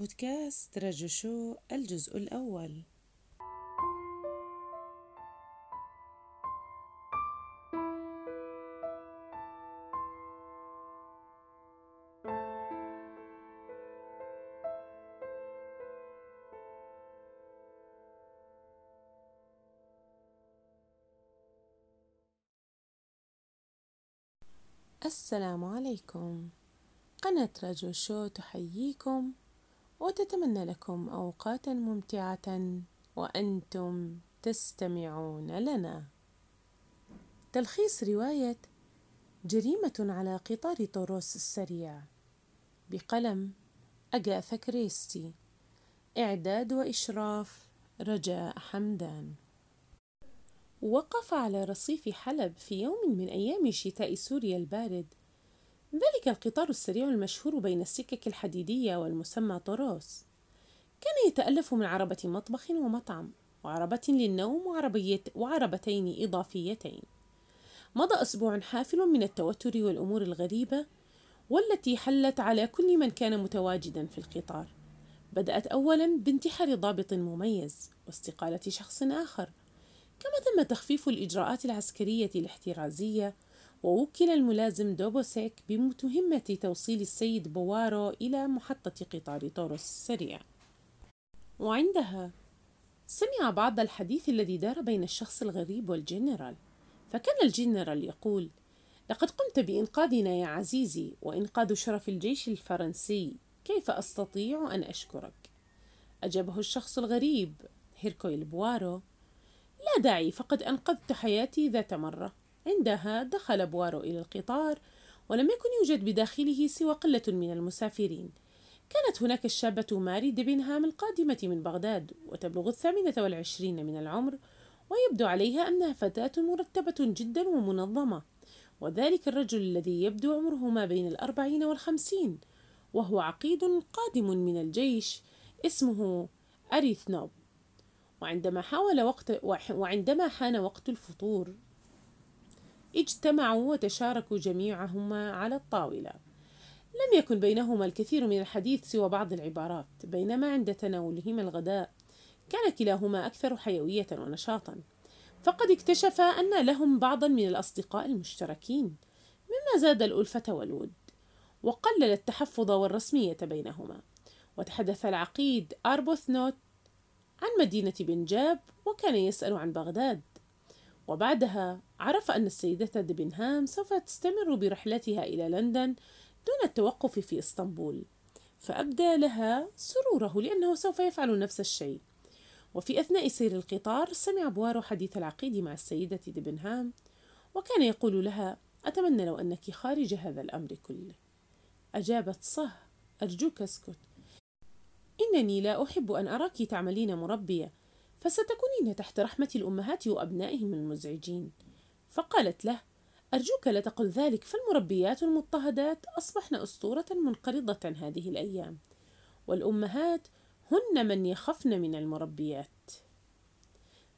بودكاست رجو شو الجزء الأول. السلام عليكم. قناة رجو شو تحييكم. وتتمنى لكم أوقاتا ممتعة وأنتم تستمعون لنا. تلخيص رواية جريمة على قطار طوروس السريع. بقلم أجاثا كريستي إعداد وإشراف رجاء حمدان. وقف على رصيف حلب في يوم من أيام شتاء سوريا البارد ذلك القطار السريع المشهور بين السكك الحديدية والمسمى طوروس كان يتألف من عربة مطبخ ومطعم وعربة للنوم وعربية وعربتين إضافيتين. مضى أسبوع حافل من التوتر والأمور الغريبة والتي حلت على كل من كان متواجدا في القطار. بدأت أولا بانتحار ضابط مميز واستقالة شخص آخر كما تم تخفيف الإجراءات العسكرية الاحترازية ووكل الملازم دوبوسيك بمهمة توصيل السيد بوارو إلى محطة قطار طورس السريع وعندها سمع بعض الحديث الذي دار بين الشخص الغريب والجنرال. فكان الجنرال يقول لقد قمت بإنقاذنا يا عزيزي وإنقاذ شرف الجيش الفرنسي. كيف أستطيع أن أشكرك؟ أجابه الشخص الغريب هيركويل بوارو لا داعي فقد أنقذت حياتي ذات مرة. عندها دخل بوارو إلى القطار ولم يكن يوجد بداخله سوى قلة من المسافرين. كانت هناك الشابة ماري ديبنهام القادمة من بغداد وتبلغ الثامنة والعشرين من العمر ويبدو عليها أنها فتاة مرتبة جدا ومنظمة وذلك الرجل الذي يبدو عمره ما بين الأربعين والخمسين وهو عقيد قادم من الجيش اسمه أريثنوب. وعندما حاول وقت وعندما حان وقت الفطور اجتمعوا وتشاركوا جميعهما على الطاولة. لم يكن بينهما الكثير من الحديث سوى بعض العبارات بينما عند تناولهما الغداء كان كلاهما أكثر حيوية ونشاطا. فقد اكتشفا أن لهم بعضا من الأصدقاء المشتركين مما زاد الألفة والود وقلل التحفظ والرسمية بينهما. وتحدث العقيد أربوثنوت عن مدينة بنجاب وكان يسأل عن بغداد. وبعدها عرف أن السيدة دبنهام سوف تستمر برحلتها إلى لندن دون التوقف في إسطنبول فأبدى لها سروره لأنه سوف يفعل نفس الشيء. وفي أثناء سير القطار سمع بوارو حديث العقيد مع السيدة دبنهام وكان يقول لها أتمنى لو أنك خارج هذا الأمر كله. أجابت صه أرجوك اسكت. إنني لا أحب أن أراك تعملين مربية فستكونين تحت رحمة الأمهات وأبنائهم المزعجين. فقالت له أرجوك لا تقل ذلك فالمربيات المضطهدات أصبحن أسطورة منقرضة هذه الأيام والأمهات هن من يخفن من المربيات.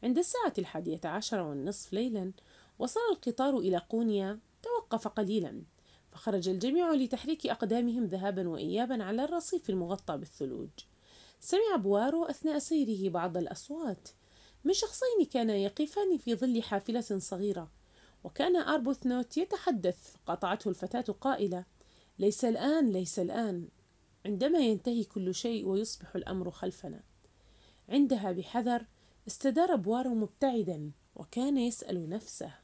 عند الساعة الحادية عشر والنصف ليلا وصل القطار إلى قونيا توقف قليلا فخرج الجميع لتحريك أقدامهم ذهابا وإيابا على الرصيف المغطى بالثلوج. سمع بوارو أثناء سيره بعض الأصوات من شخصين كانا يقفان في ظل حافلة صغيرة. وكان أربوثنوت يتحدث. قطعته الفتاة قائلة ليس الآن ليس الآن. عندما ينتهي كل شيء ويصبح الأمر خلفنا. عندها بحذر استدار بوارو مبتعدا وكان يسأل نفسه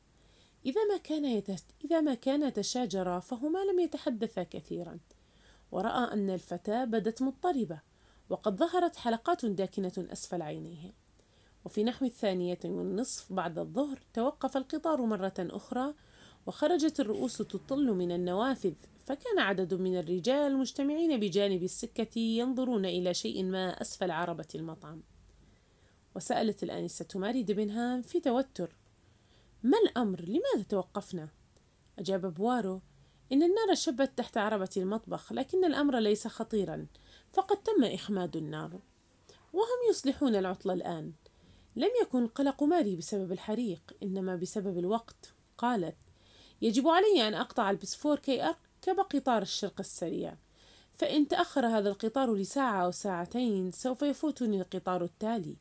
إذا ما كان يتش... إذا ما كان تشاجرا فهما لم يتحدثا كثيرا. ورأى أن الفتاة بدت مضطربة وقد ظهرت حلقات داكنة أسفل عينيه. وفي نحو الثانية والنصف بعد الظهر توقف القطار مرة أخرى وخرجت الرؤوس تطل من النوافذ فكان عدد من الرجال مجتمعين بجانب السكة ينظرون إلى شيء ما أسفل عربة المطعم وسألت الآنسة ماري دبنهام في توتر ما الأمر؟ لماذا توقفنا؟ أجاب بوارو إن النار شبت تحت عربة المطبخ لكن الأمر ليس خطيرا فقد تم إخماد النار وهم يصلحون العطل الآن لم يكن قلق ماري بسبب الحريق إنما بسبب الوقت. قالت يجب علي أن أقطع البسفور كي أركب قطار الشرق السريع. فإن تأخر هذا القطار لساعة أو ساعتين سوف يفوتني القطار التالي.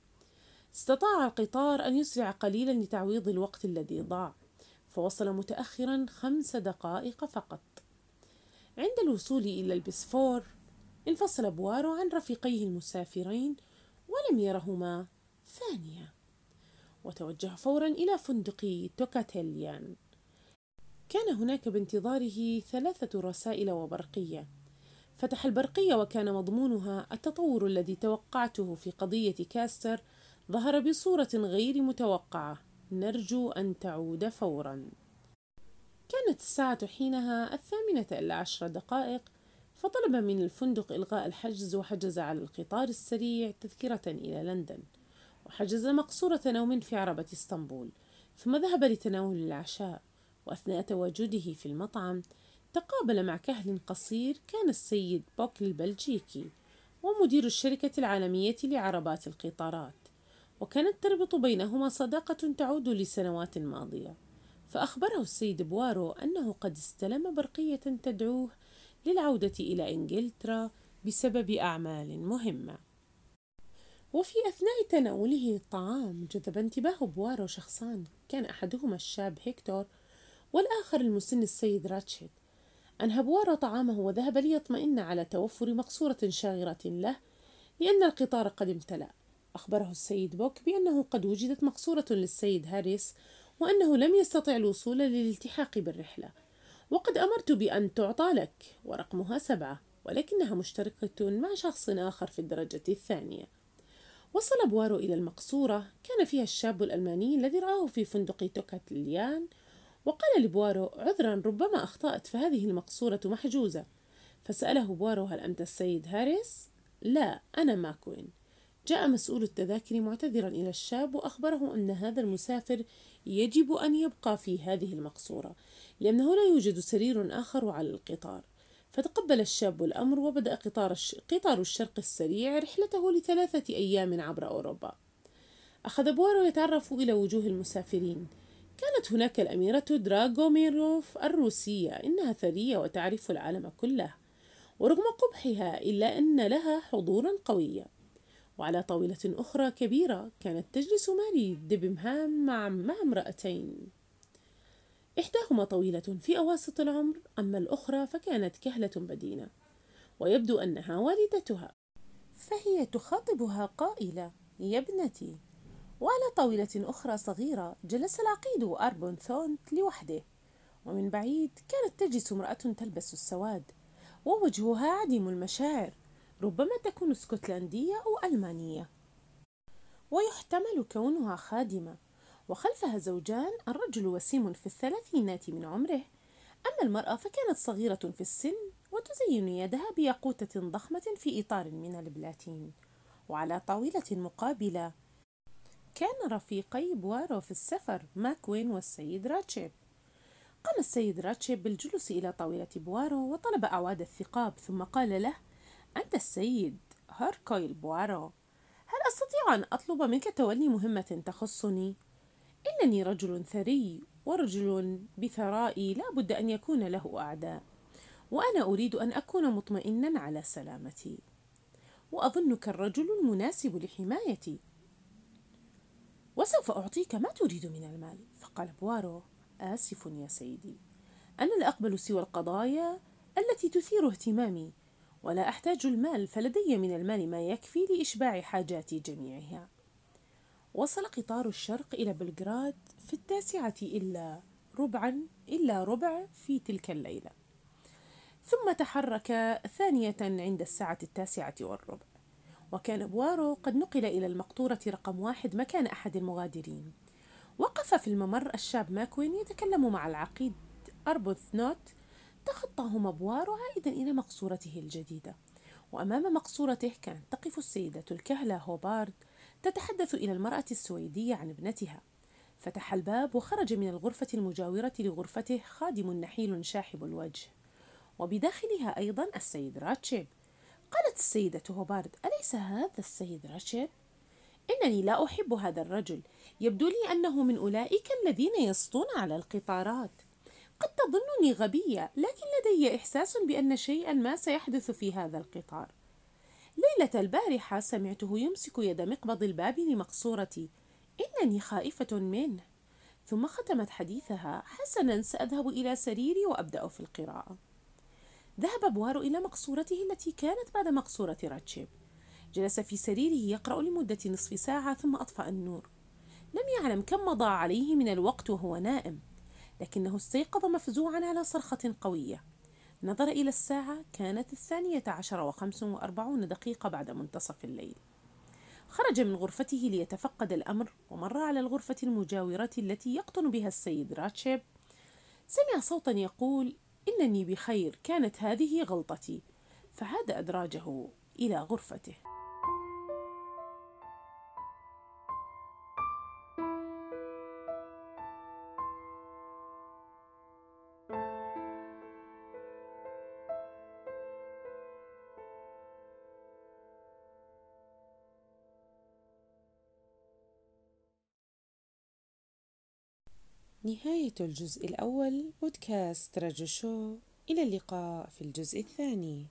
استطاع القطار أن يسرع قليلا لتعويض الوقت الذي ضاع. فوصل متأخرا خمس دقائق فقط. عند الوصول إلى البسفور انفصل بوارو عن رفيقيه المسافرين ولم يرهما. ثانية. وتوجه فورا إلى فندق توكاتليان. كان هناك بانتظاره ثلاثة رسائل وبرقية. فتح البرقية وكان مضمونها التطور الذي توقعته في قضية كاستر. ظهر بصورة غير متوقعة. نرجو أن تعود فورا. كانت الساعة حينها الثامنة إلا عشر دقائق. فطلب من الفندق إلغاء الحجز وحجز على القطار السريع تذكرة إلى لندن. وحجز مقصورة نوم في عربة إسطنبول ثم ذهب لتناول العشاء وأثناء تواجده في المطعم تقابل مع كهل قصير كان السيد بوك البلجيكي ومدير الشركة العالمية لعربات القطارات وكانت تربط بينهما صداقة تعود لسنوات ماضية. فأخبره السيد بوارو أنه قد استلم برقية تدعوه للعودة إلى إنجلترا بسبب أعمال مهمة. وفي أثناء تناوله الطعام جذب انتباه بوارو شخصان. كان أحدهما الشاب هيكتور والآخر المسن السيد راتشيت أنهى بوارو طعامه وذهب ليطمئن على توفر مقصورة شاغرة له لأن القطار قد امتلأ. أخبره السيد بوك بأنه قد وجدت مقصورة للسيد هاريس وأنه لم يستطع الوصول للالتحاق بالرحلة. وقد أمرت بأن تعطى لك ورقمها سبعة ولكنها مشتركة مع شخص آخر في الدرجة الثانية. وصل بوارو إلى المقصورة. كان فيها الشاب الألماني الذي رآه في فندق توكاتليان. وقال لبوارو عذرا ربما أخطأت فهذه المقصورة محجوزة. فسأله بوارو هل أنت السيد هاريس؟ لا أنا ماكوين. جاء مسؤول التذاكر معتذرا إلى الشاب وأخبره أن هذا المسافر يجب أن يبقى في هذه المقصورة لأنه لا يوجد سرير آخر على القطار. فتقبل الشاب الأمر وبدأ قطار, الش... قطار الشرق السريع رحلته لثلاثة أيام عبر أوروبا. أخذ بوارو يتعرف إلى وجوه المسافرين. كانت هناك الأميرة دراغوميروف الروسية إنها ثرية وتعرف العالم كله. ورغم قبحها إلا أن لها حضورا قويا وعلى طاولة أخرى كبيرة كانت تجلس ماري ديبنهام مع, مع امرأتين. إحداهما طويلة في أواسط العمر أما الأخرى فكانت كهلة بدينة ويبدو أنها والدتها. فهي تخاطبها قائلة يا ابنتي. وعلى طاولة أخرى صغيرة جلس العقيد أربون ثونت لوحده ومن بعيد كانت تجلس امرأة تلبس السواد ووجهها عديم المشاعر ربما تكون اسكتلندية أو ألمانية. ويحتمل كونها خادمة. وخلفها زوجان الرجل وسيم في الثلاثينات من عمره. أما المرأة فكانت صغيرة في السن وتزين يدها بياقوتة ضخمة في إطار من البلاتين وعلى طاولة مقابلة. كان رفيقي بوارو في السفر ماكوين والسيد راتشيت. قام السيد راتشيت بالجلوس إلى طاولة بوارو وطلب أعواد الثقاب ثم قال له أنت السيد هيركويل بوارو هل أستطيع أن أطلب منك تولي مهمة تخصني؟ إنني رجل ثري ورجل بثرائي لا بد أن يكون له أعداء وأنا أريد أن أكون مطمئنا على سلامتي. وأظنك الرجل المناسب لحمايتي. وسوف أعطيك ما تريد من المال. فقال بوارو آسف يا سيدي. أنا لا أقبل سوى القضايا التي تثير اهتمامي ولا أحتاج المال فلدي من المال ما يكفي لإشباع حاجاتي جميعها. وصل قطار الشرق إلى بلغراد في التاسعة إلا ربعا إلا ربع في تلك الليلة. ثم تحرك ثانية عند الساعة التاسعة والربع. وكان بوارو قد نقل إلى المقطورة رقم واحد مكان أحد المغادرين. وقف في الممر الشاب ماكوين يتكلم مع العقيد أربوثنوت تخطاهما بوارو عائدا إلى مقصورته الجديدة. وأمام مقصورته كانت تقف السيدة الكهلة هوبارد تتحدث إلى المرأة السويدية عن ابنتها. فتح الباب وخرج من الغرفة المجاورة لغرفته خادم نحيل شاحب الوجه. وبداخلها أيضا السيد راتشيب. قالت السيدة هوبارد أليس هذا السيد راتشيب؟ إنني لا أحب هذا الرجل. يبدو لي أنه من أولئك الذين يسطون على القطارات. قد تظنني غبية لكن لدي إحساس بأن شيئا ما سيحدث في هذا القطار. ليلة البارحة سمعته يمسك يد مقبض الباب لمقصورتي. إنني خائفة منه. ثم ختمت حديثها حسنا سأذهب إلى سريري وأبدأ في القراءة. ذهب بوارو إلى مقصورته التي كانت بعد مقصورة راتشيب. جلس في سريره يقرأ لمدة نصف ساعة ثم أطفأ النور. لم يعلم كم مضى عليه من الوقت وهو نائم لكنه استيقظ مفزوعا على صرخة قوية. نظر إلى الساعة كانت الثانية عشر وخمس وأربعون دقيقة بعد منتصف الليل. خرج من غرفته ليتفقد الأمر ومر على الغرفة المجاورة التي يقطن بها السيد راتشيب. سمع صوتا يقول إنني بخير كانت هذه غلطتي. فعاد أدراجه إلى غرفته. نهاية الجزء الأول بودكاست رجو شو. إلى اللقاء في الجزء الثاني.